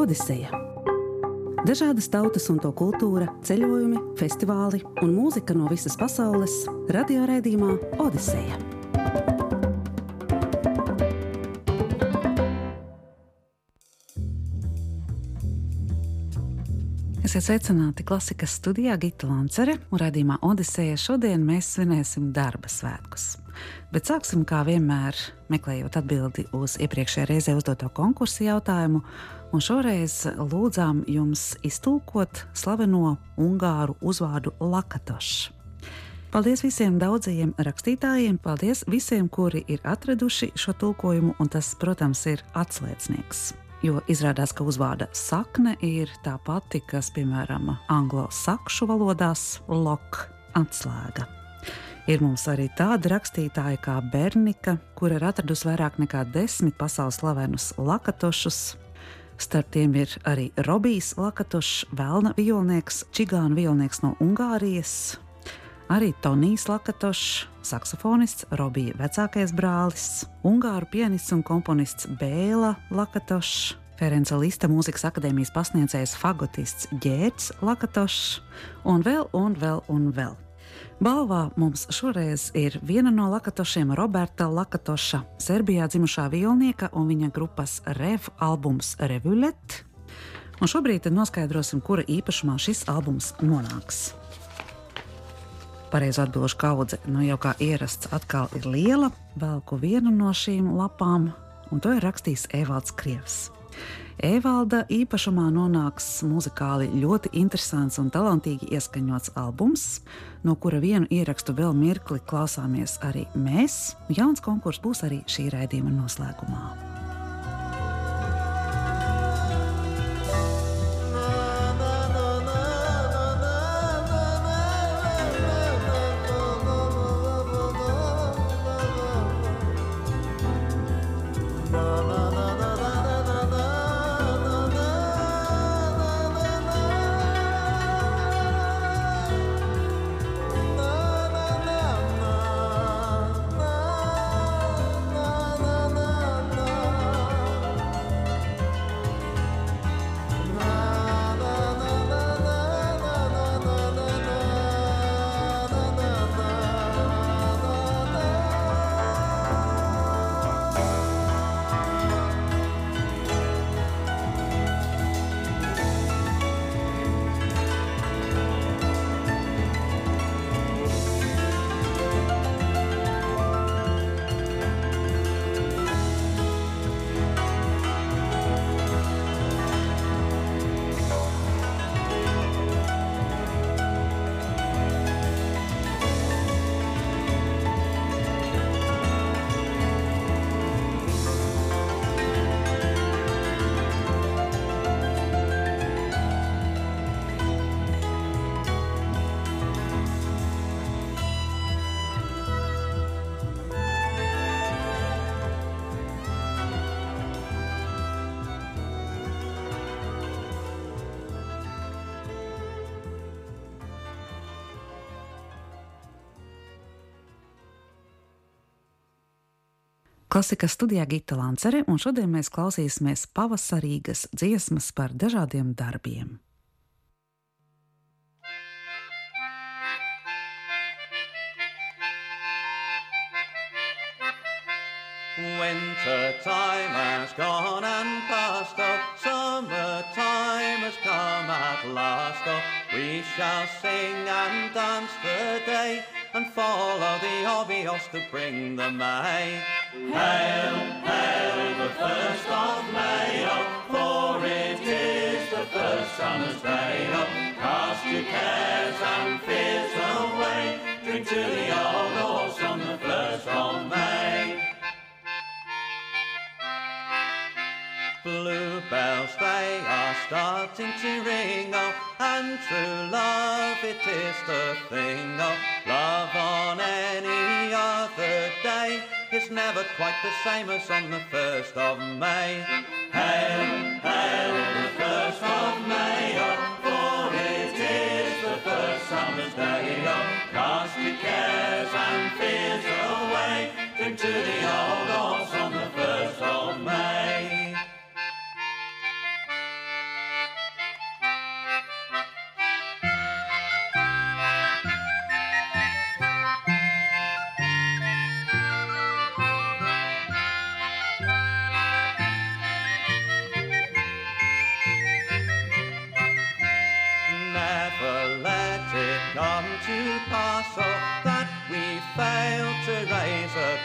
Odiseja. Dažādas tautas un to kultūra, ceļojumi, festivāli un mūzika no visas pasaules - radioraidījumā Odiseja. Esiet sveicināti klasikas studijā Gita Lancere un raidījumā Odiseja. Šodien mēs svinēsim darba svētkus. Bet sāksim kā vienmēr, meklējot atbildi uz iepriekšējā reizē uzdoto konkursu jautājumu. Un šoreiz lūdzām jums iztulkot slaveno ungāru uzvārdu Lakatošs. Paldies visiem daudzajiem rakstītājiem, paldies visiem, kuri ir atraduši šo tulkojumu, un tas, protams, ir atslēdznieks. Jo izrādās, ka uzvārda sakne ir tā pati, kas, piemēram, anglo-sakšu valodās - lok, atslēga. Ir mums arī tādi rakstītāji kā Bernika, kur ir atradusi vairāk nekā desmit pasaules slavenus lakatošus. Starp tiem ir arī Robijs Lakatošs, Vēlna violnieks, Čigāna violnieks no Ungārijas, arī Tonijs Lakatošs, saksofonists, Robija vecākais brālis, Ungāru pianists un komponists Bēla Lakatošs, Ferenca Lista mūzikas akadēmijas pasniedzējs fagotists Ģērts Lakatošs un vēl un vēl un vēl. Balvā mums šoreiz ir viena no lakatošiem Roberta Lakatoša, Serbijā dzimušā violnieka un viņa grupas Rev albums Revulet. Un šobrīd noskaidrosim, kura īpašumā šis albums nonāks. Pareizo atbildžu kaudze nu jau kā ierasts atkal ir liela. Velku vienu no šīm lapām, un to ir rakstījis Evalds Krievs. Evalda īpašumā nonāks muzikāli ļoti interesants un talantīgi ieskaņots albums, no kura vienu ierakstu vēl mirkli klausāmies arī mēs. Jauns konkurss būs arī šī raidījuma noslēgumā. Klasikas studijā Gita Lancere, un šodien mēs klausīsimies pavasarīgas dziesmas par dažādiem darbiem. Winter time has gone and passed, oh, summer time has come at last, oh, we shall sing and dance the day and follow the obvious to bring the May. Hail, hail the first of May, oh, for it is the first summer's day. Oh, cast your cares and fears away, drink to the old horse on the first of May. Bluebells they are starting to ring, oh, and true love it is the thing, oh, love on any other day is never quite the same as on the first of May. Hail, hail, the first of May, oh, for it is the first summer's day, oh, cast your cares and fears away,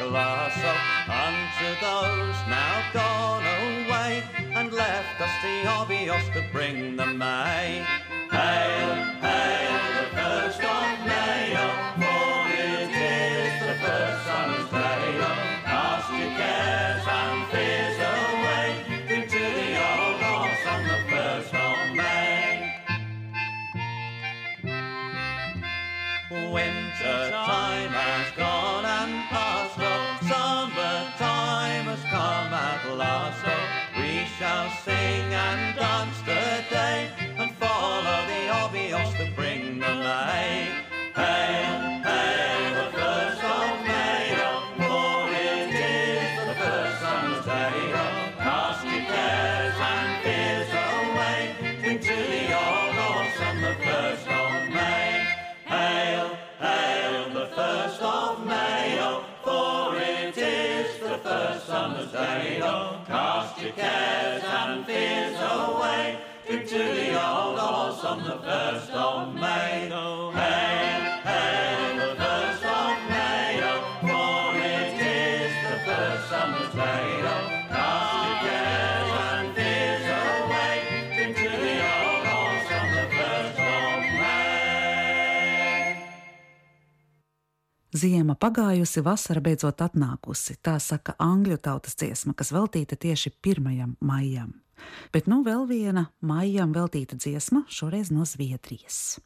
colossal unto those now gone away and left us the obvious to bring them May. Hail, hail the first dawn. the first of May. Oh, hail, hail the first of May, oh, for it is the first summer's day. Oh, cast your cares and fears away into the old halls on the first of May. Ziema pagājusi, vasara beidzot atnākusi, tā saka angļu tautas dziesma, kas veltīta tieši 1. maijam. Bet nu vēl viena maijam veltīta dziesma, šoreiz no Zviedrijas.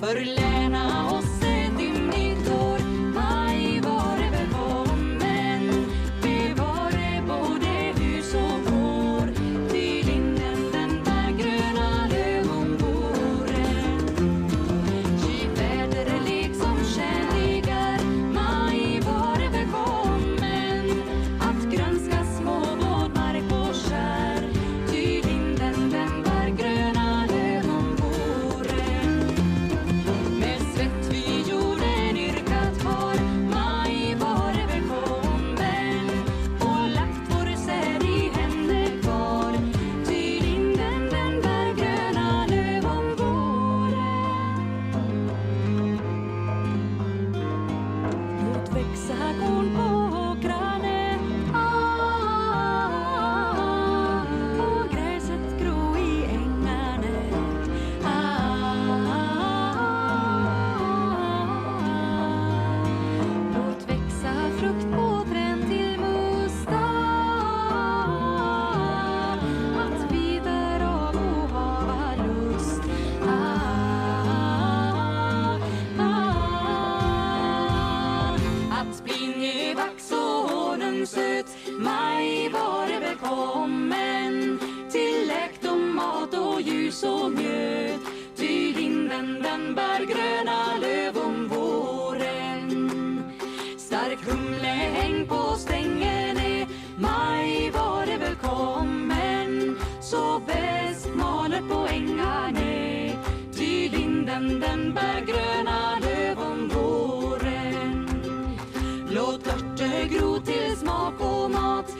förläna oss och till läkt och mat och ljus och mjöd ty linden den bär gröna löv om våren. Stark humle häng på stängen är maj var det välkommen. Så bäst maler på ängar är e. ty linden den bär gröna löv om våren. Låt örter gro till smak och mat.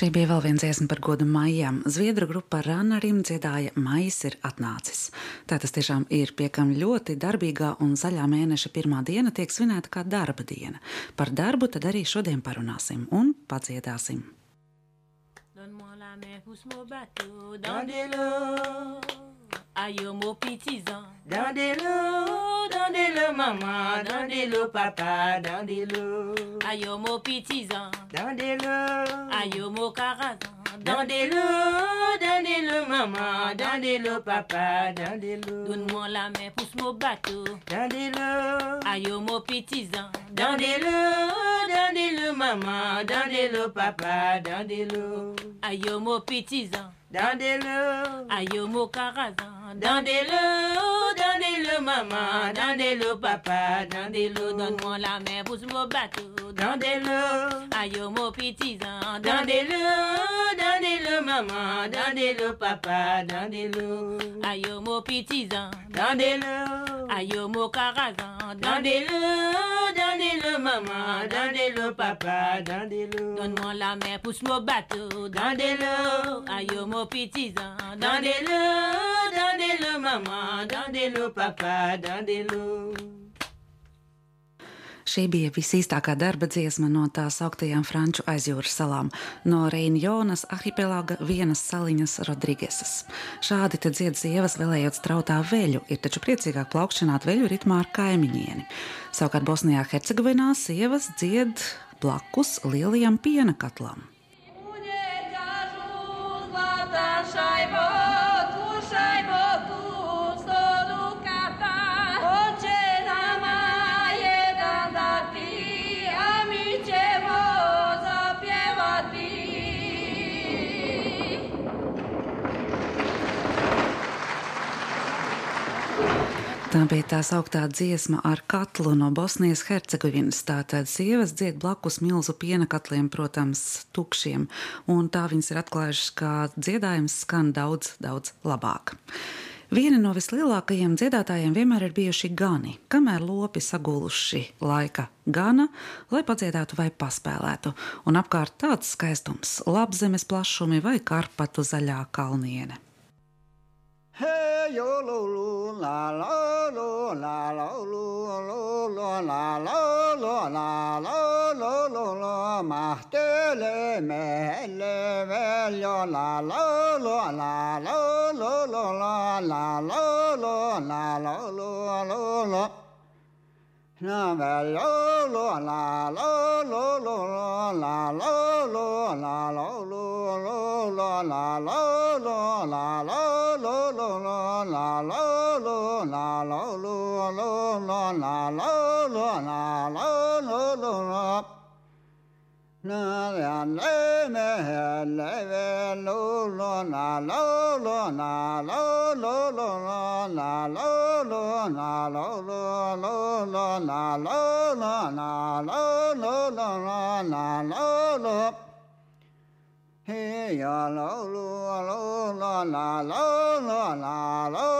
Šī bija vēl viena dziesma par godu maijam. Zviedru grupa Ranarim dziedāja Maijs ir atnācis. Tā tas tiešām ir, pie kam ļoti darbīgā un zaļā mēneša pirmā diena tiek svinēta kā darba diena. Par darbu tad arī šodien parunāsim un padziedāsim. Donne-moi la main, pousse mon bateau dans de l'eau. Aïe, mon petit Dans des lots, dans des lots, maman, dans des lots, papa, dans des lots. Aïe, mon petit Dans des lots. Aïe, mon carazan. Dans des lots, dans des lots, maman, dans des lots, papa, dans des lots. Donne-moi la main, pousse mon bateau. Dans des lots. Aïe, mon petit Dans des lots, dans des lots, maman, dans des lots, papa, dans des lots. Aïe, mon petit dans des lots. Aïe mon caravane, dans des lots, dans des lots maman, dans des lots papa, dans des lots donne-moi la main, pousse mon bateau, dans des lots. Aïe mon petit dans des lots, maman, dans des papa, dans des lots. Aïe mon petit dans des lots. Mon caravane, dans des lots, dans des lots maman, dans des papa, dans des lots. Donne-moi la main, pousse mon bateau, dans des lots. Aïe mon l'eau, dans de l'eau, maman, dans de l'eau, papa, dans de l'eau. Šī bija visīstākā darba dziesma no tā sauktajām Franču aizjūras salām, no Reinjonas arhipelāga vienas saliņas Rodrigesas. Šādi te dzied sievas vēlējot strautā veļu, ir taču priecīgāk plaukšanāt veļu ritmā ar kaimiņieni. Savukārt Bosnijā Hercegovinā sievas dzied blakus lielajam piena katlam. Tā bija tā sauktā dziesma ar katlu no Bosnijas Hercegovinas. Tātad sievas dzied blakus milzu piena katliem, protams, tukšiem, un tā viņas ir atklājušas, ka dziedājums skan daudz, daudz labāk. Viena no vislielākajiem dziedātājiem vienmēr ir bijuši gani, kamēr lopi saguluši laika gana, lai padziedātu vai paspēlētu, un apkārt tāds skaistums, labzemes plašumi vai karpatu zaļā kalniene. Hey yo lo lo la la lo la la lo lo lo la la lo la la lo lo lo mahtele mele velyo la la lo la la lo lo la la la lo la la lo lo lo na velyo lo la la lo lo lo la la lo la la lo lo lo la la lo la la lo la la lo lo lo la lo lo la lo lo lo lo na ya le me he le ve lo lo na lo lo na lo lo lo lo na lo lo na lo lo lo lo na lo lo na lo lo lo lo na lo lo he ya lo lo lo lo la lo lo la lo lo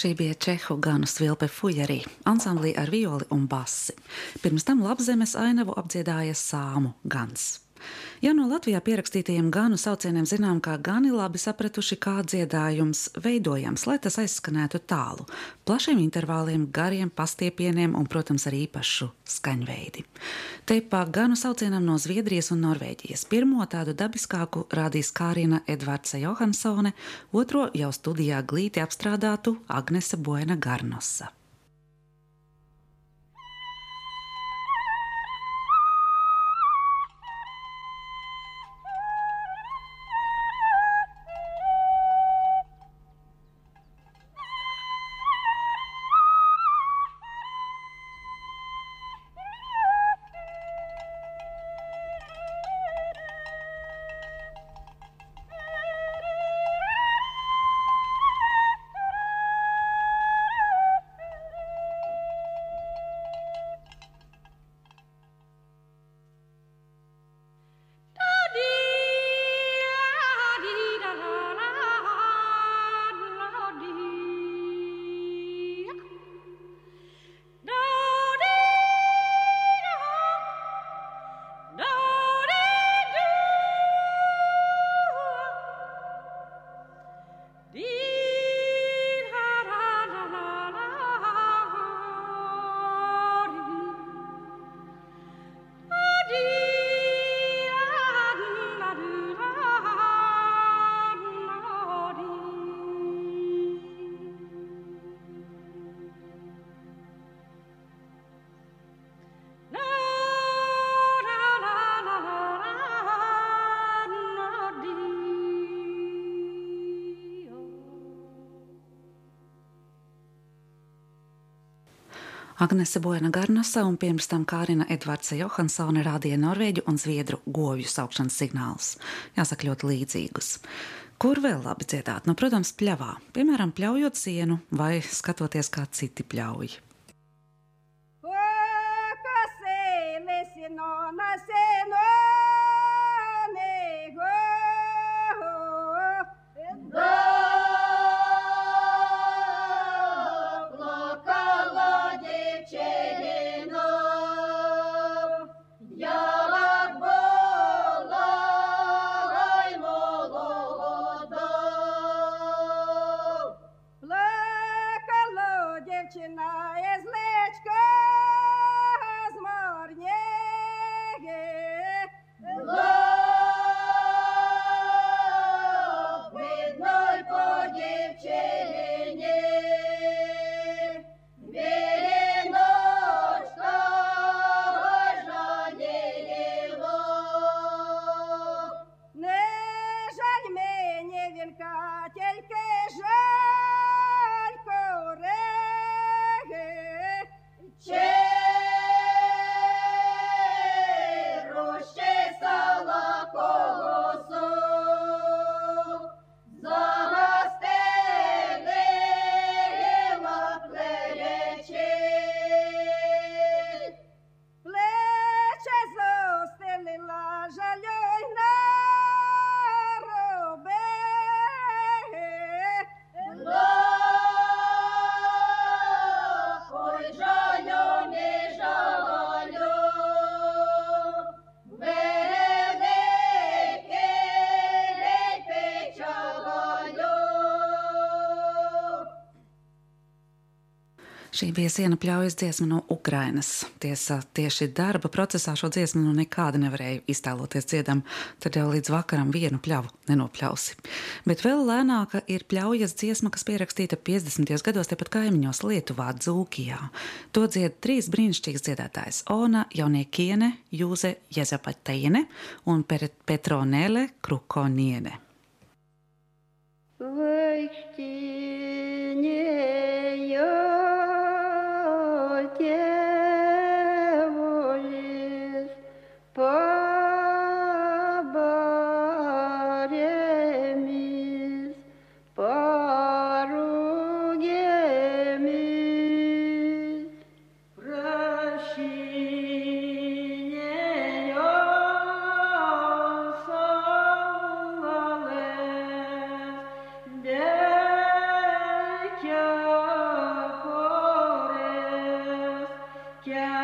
Šī bija Čehu Ganu Svilpe Fujerī, ansamblī ar violi un basi. Pirms tam labzemes ainavu apdziedāja Sāmu Gans. Jau no Latvijā pierakstītajiem ganu saucieniem zinām, ka gani labi sapratuši, kā dziedājums veidojams, lai tas aizskanētu tālu, plašiem intervāliem, gariem pastiepieniem un, protams, ar īpašu skaņveidi. Te pa ganu saucienam no Zviedrijas un Norvēģijas. Pirmo tādu dabiskāku rādīs Kārina Edvardsa Johansone, otro jau studijā glīti apstrādātu Agnese Boena Garnosa. Agnese Boena Garnasa un pirms tam Kārina Edvardsa Johansone rādīja norvēģu un zviedru govju saukšanas signālus. Jāsaka, ļoti līdzīgus. Kur vēl labi dziedāt? Nu, protams, pļavā. Piemēram, pļaujot sienu vai skatoties, kā citi pļauj. Šī bija siena pļaujas dziesma no Ukrainas. Tiesa, tieši darba procesā šo dziesmu nu nekādi nevarēja iztēloties dziedam, tad jau līdz vakaram vienu pļavu nenopļausi. Bet vēl lēnāka ir pļaujas dziesma, kas pierakstīta 50. gados tepat kaimiņos Lietuvā, Dzūkijā. To dzied trīs brīnišķīgas dziedātājas - Ona Jauniekiene, Jūze Jezapateine un Petronēle Krukoniene. Yeah.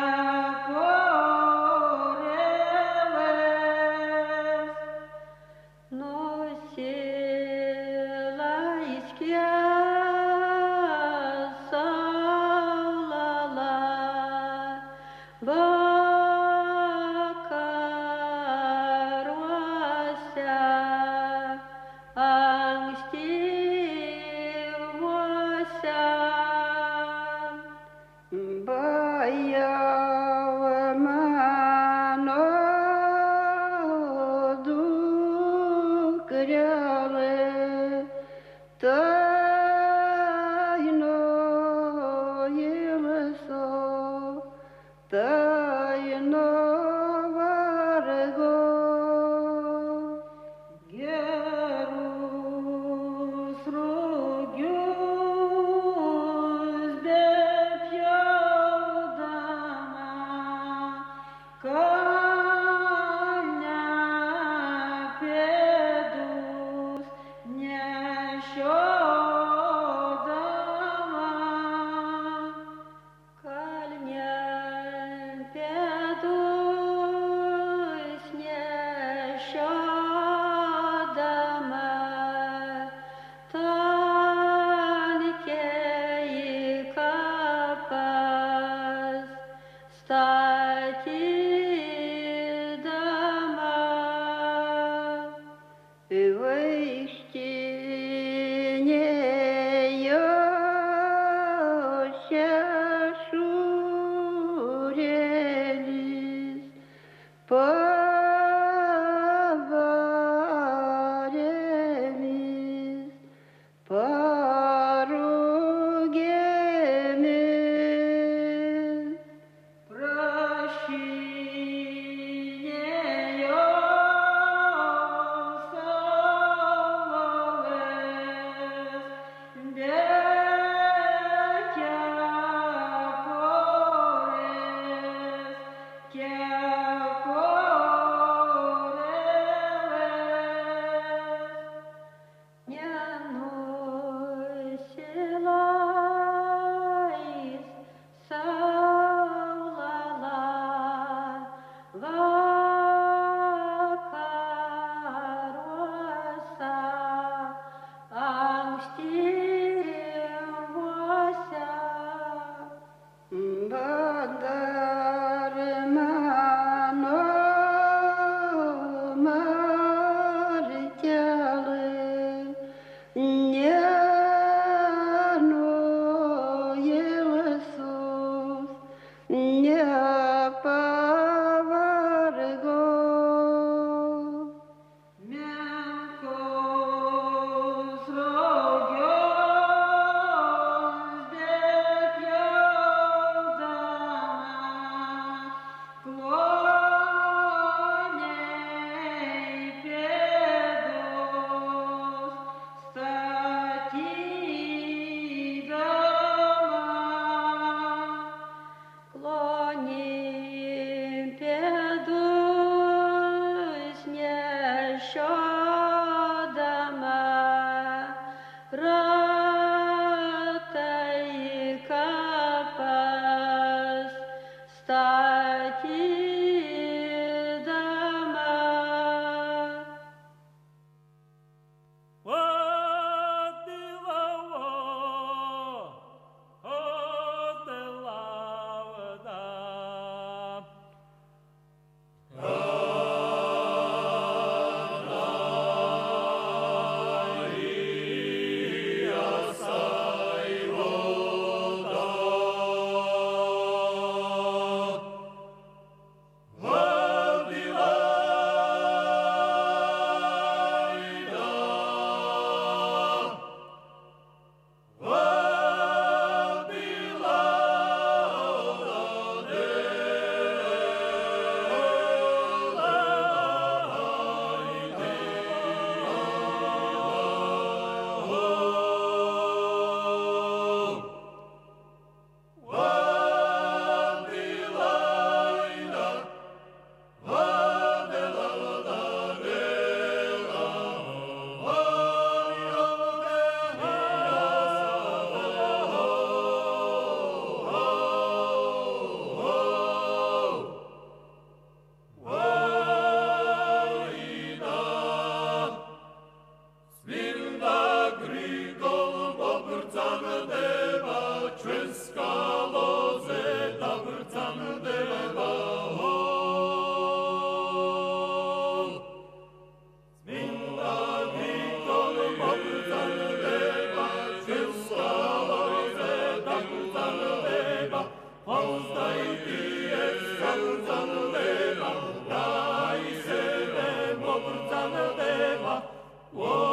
Whoa.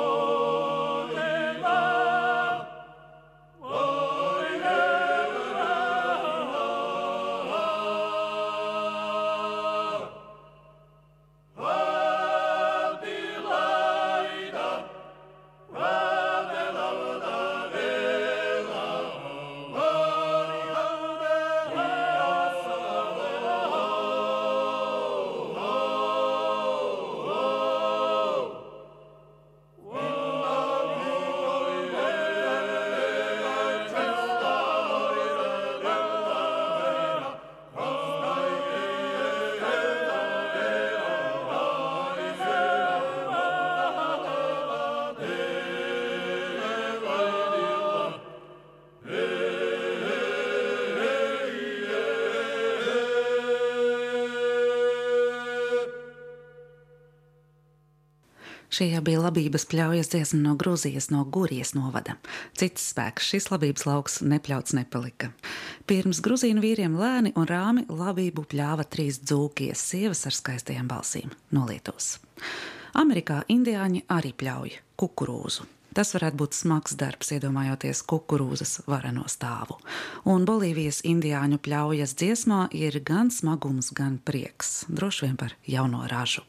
Šī jau bija labības pļaujas dziesma no Grūzijas, no Gurijas novada. Cits spēks šis labības lauks nepļauts nepalika. Pirms grūzīnu vīriem lēni un rāmi labību pļāva trīs dzūkies sievas ar skaistajām balsīm no Lietuvas. Amerikā indiāņi arī pļauj kukurūzu. Tas varētu būt smags darbs, iedomājoties kukurūzas vareno stāvu. Un Bolīvijas indiāņu pļaujas dziesmā ir gan smagums, gan prieks, droši vien par jauno ražu.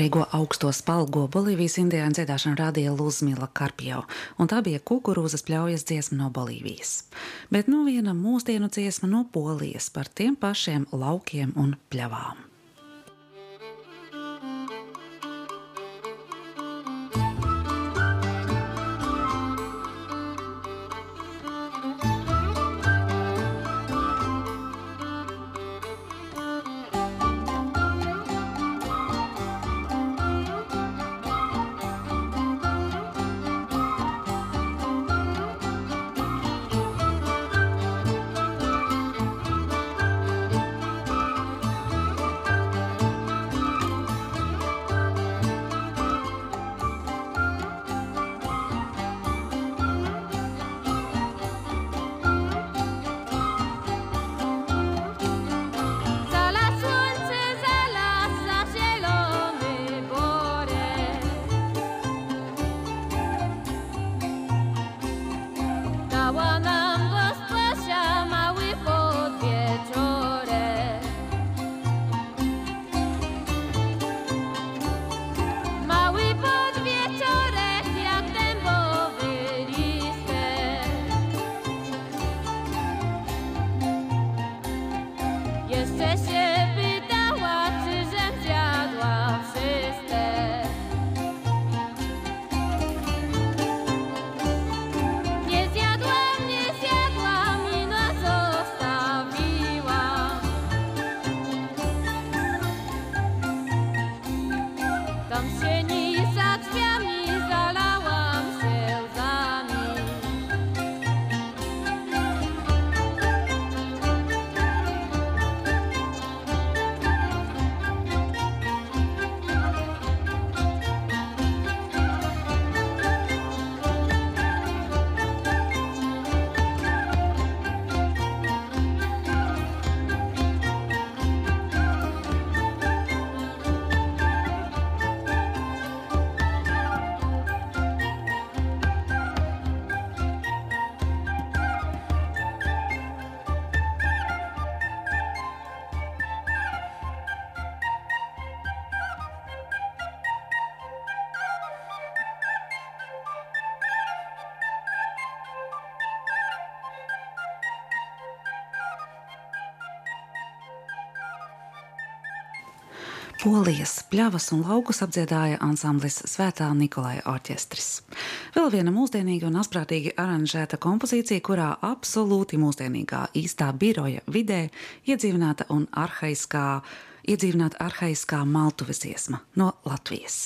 Raksturīgo augsto spalgo Bolīvijas indiāņu dziedāšanu rādīja Luzmila Karpjo, un tā bija kukurūzas pļaujas dziesma no Bolīvijas. Bet nu viena mūsdienu dziesma no Polijas par tiem pašiem laukiem un pļavām. 学习。Polijas pļavas un laukus apdziedāja ansamblis Svētā Nikolai orķestris. Vēl viena mūsdienīga un asprātīgi aranžēta kompozīcija, kurā absolūti mūsdienīgā īstā biroja vidē iedzīvināta un arhaiskā, iedzīvināta arhaiskā maltuves dziesma no Latvijas.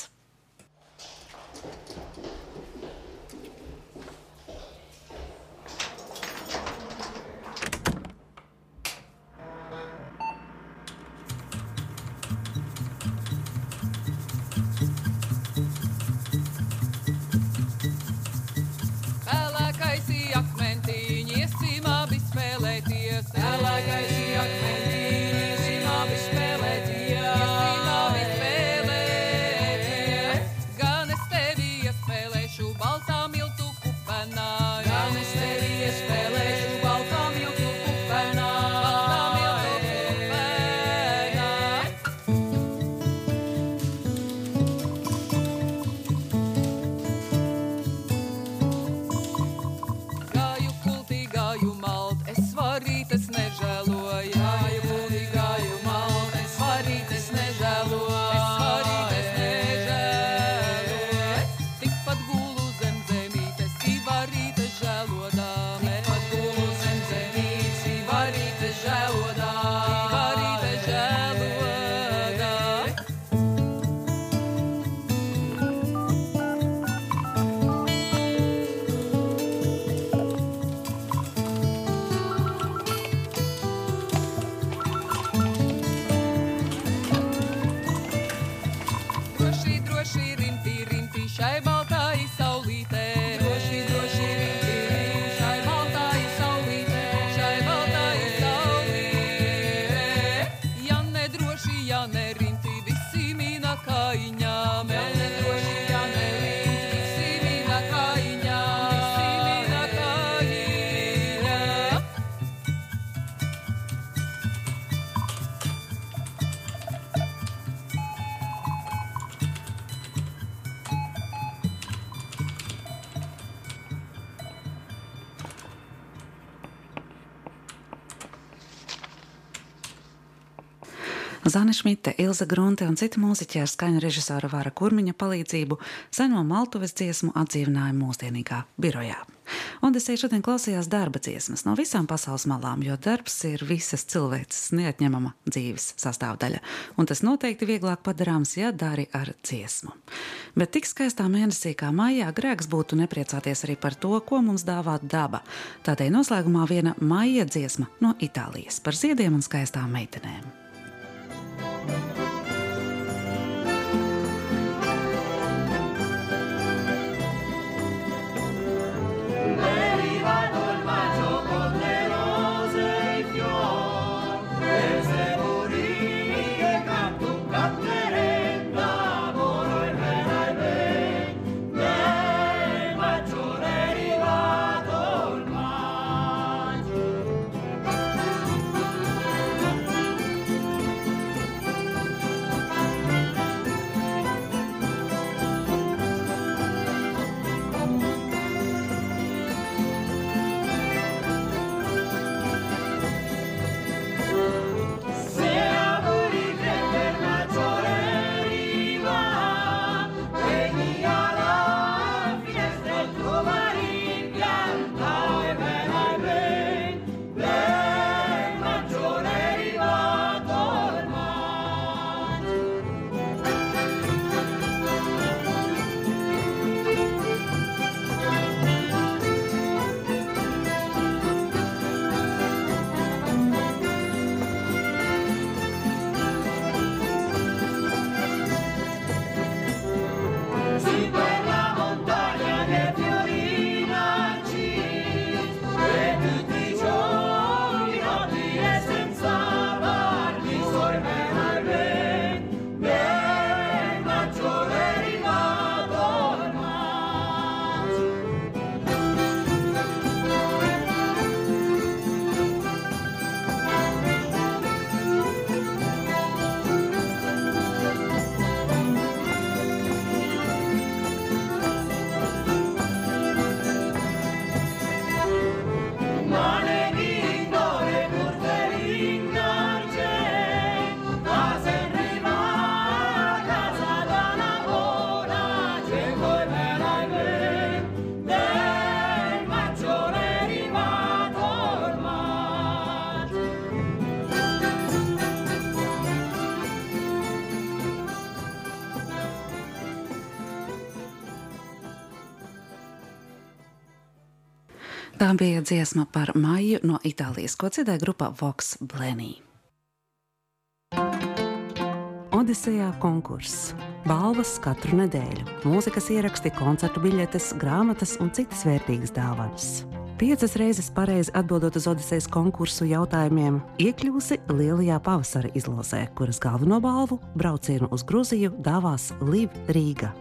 Zana Šmita, Ilza Grunte un citi mūziķi ar skaņu režisora Vāra Kurmiņa palīdzību seno maltuves dziesmu atdzīvināja mūsdienīgā birojā. Odisei šodien klausījās darba dziesmas no visām pasaules malām, jo darbs ir visas cilvēces neatņemama dzīves sastāvdaļa, un tas noteikti vieglāk padarāms, ja dari ar dziesmu. Bet tik skaistā mēnesī kā maijā grēks būtu nepriecāties arī par to, ko mums dāvā daba. Tādēļ noslēgumā viena maija dziesma no Itālijas par ziediem un skaistām meitenēm. Dziesma par maiju no Itālijas, ko dziedāja grupa Vox Blenī. Odisejā konkurss. Balvas katru nedēļu, mūzikas ieraksti, koncertu biļetes, grāmatas un citas vērtīgas dāvanas. Piecas reizes pareizi atbildot uz Odisejas konkursu jautājumiem, iekļūsi Lielajā pavasara izlozē, kuras galveno balvu braucienu uz Grūziju dāvās Liv Rīga.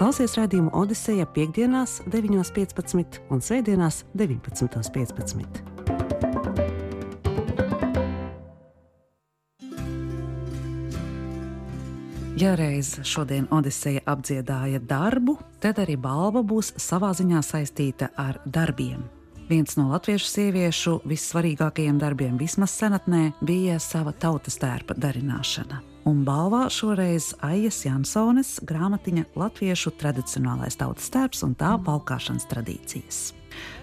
Klausies raidījumu Odiseja piekdienās, 9.15 un svētdienās, 19.15. Ja reiz šodien Odiseja apdziedāja darbu, tad arī balva būs savā ziņā saistīta ar darbiem. Viens no latviešu sieviešu vissvarīgākajiem darbiem vismaz senatnē bija sava tautas tērpa darināšana. Un balvā šoreiz Aijas Jansones grāmatiņa Latviešu tradicionālais tautas tērps un tā valkāšanas tradīcijas.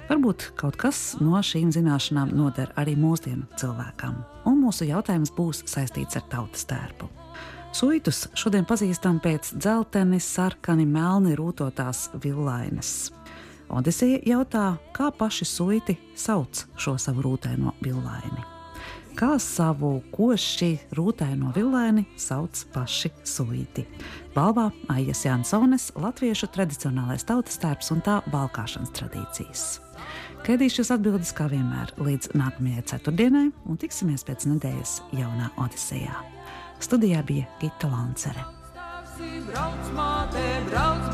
Varbūt kaut kas no šīm zināšanām noder arī mūsdienu cilvēkam, un mūsu jautājums būs saistīts ar tautas tērpu. Suitus šodien pazīstam pēc dzelteni, sarkani, melni rūtotās villainas. Odiseja jautā, kā paši suiti sauc šo savu rūtēno villaini. Kā savu koši rūtēno villaini sauc paši suiti. Balvā Aijas Jansones latviešu tradicionālais tautas tērps un tā valkāšanas tradīcijas. Gaidīšu jūs atbildes kā vienmēr līdz nākamajai ceturtdienai un tiksimies pēc nedēļas jaunā Odisejā. Studijā bija Gita Lancere. Brauc, māte, brauc,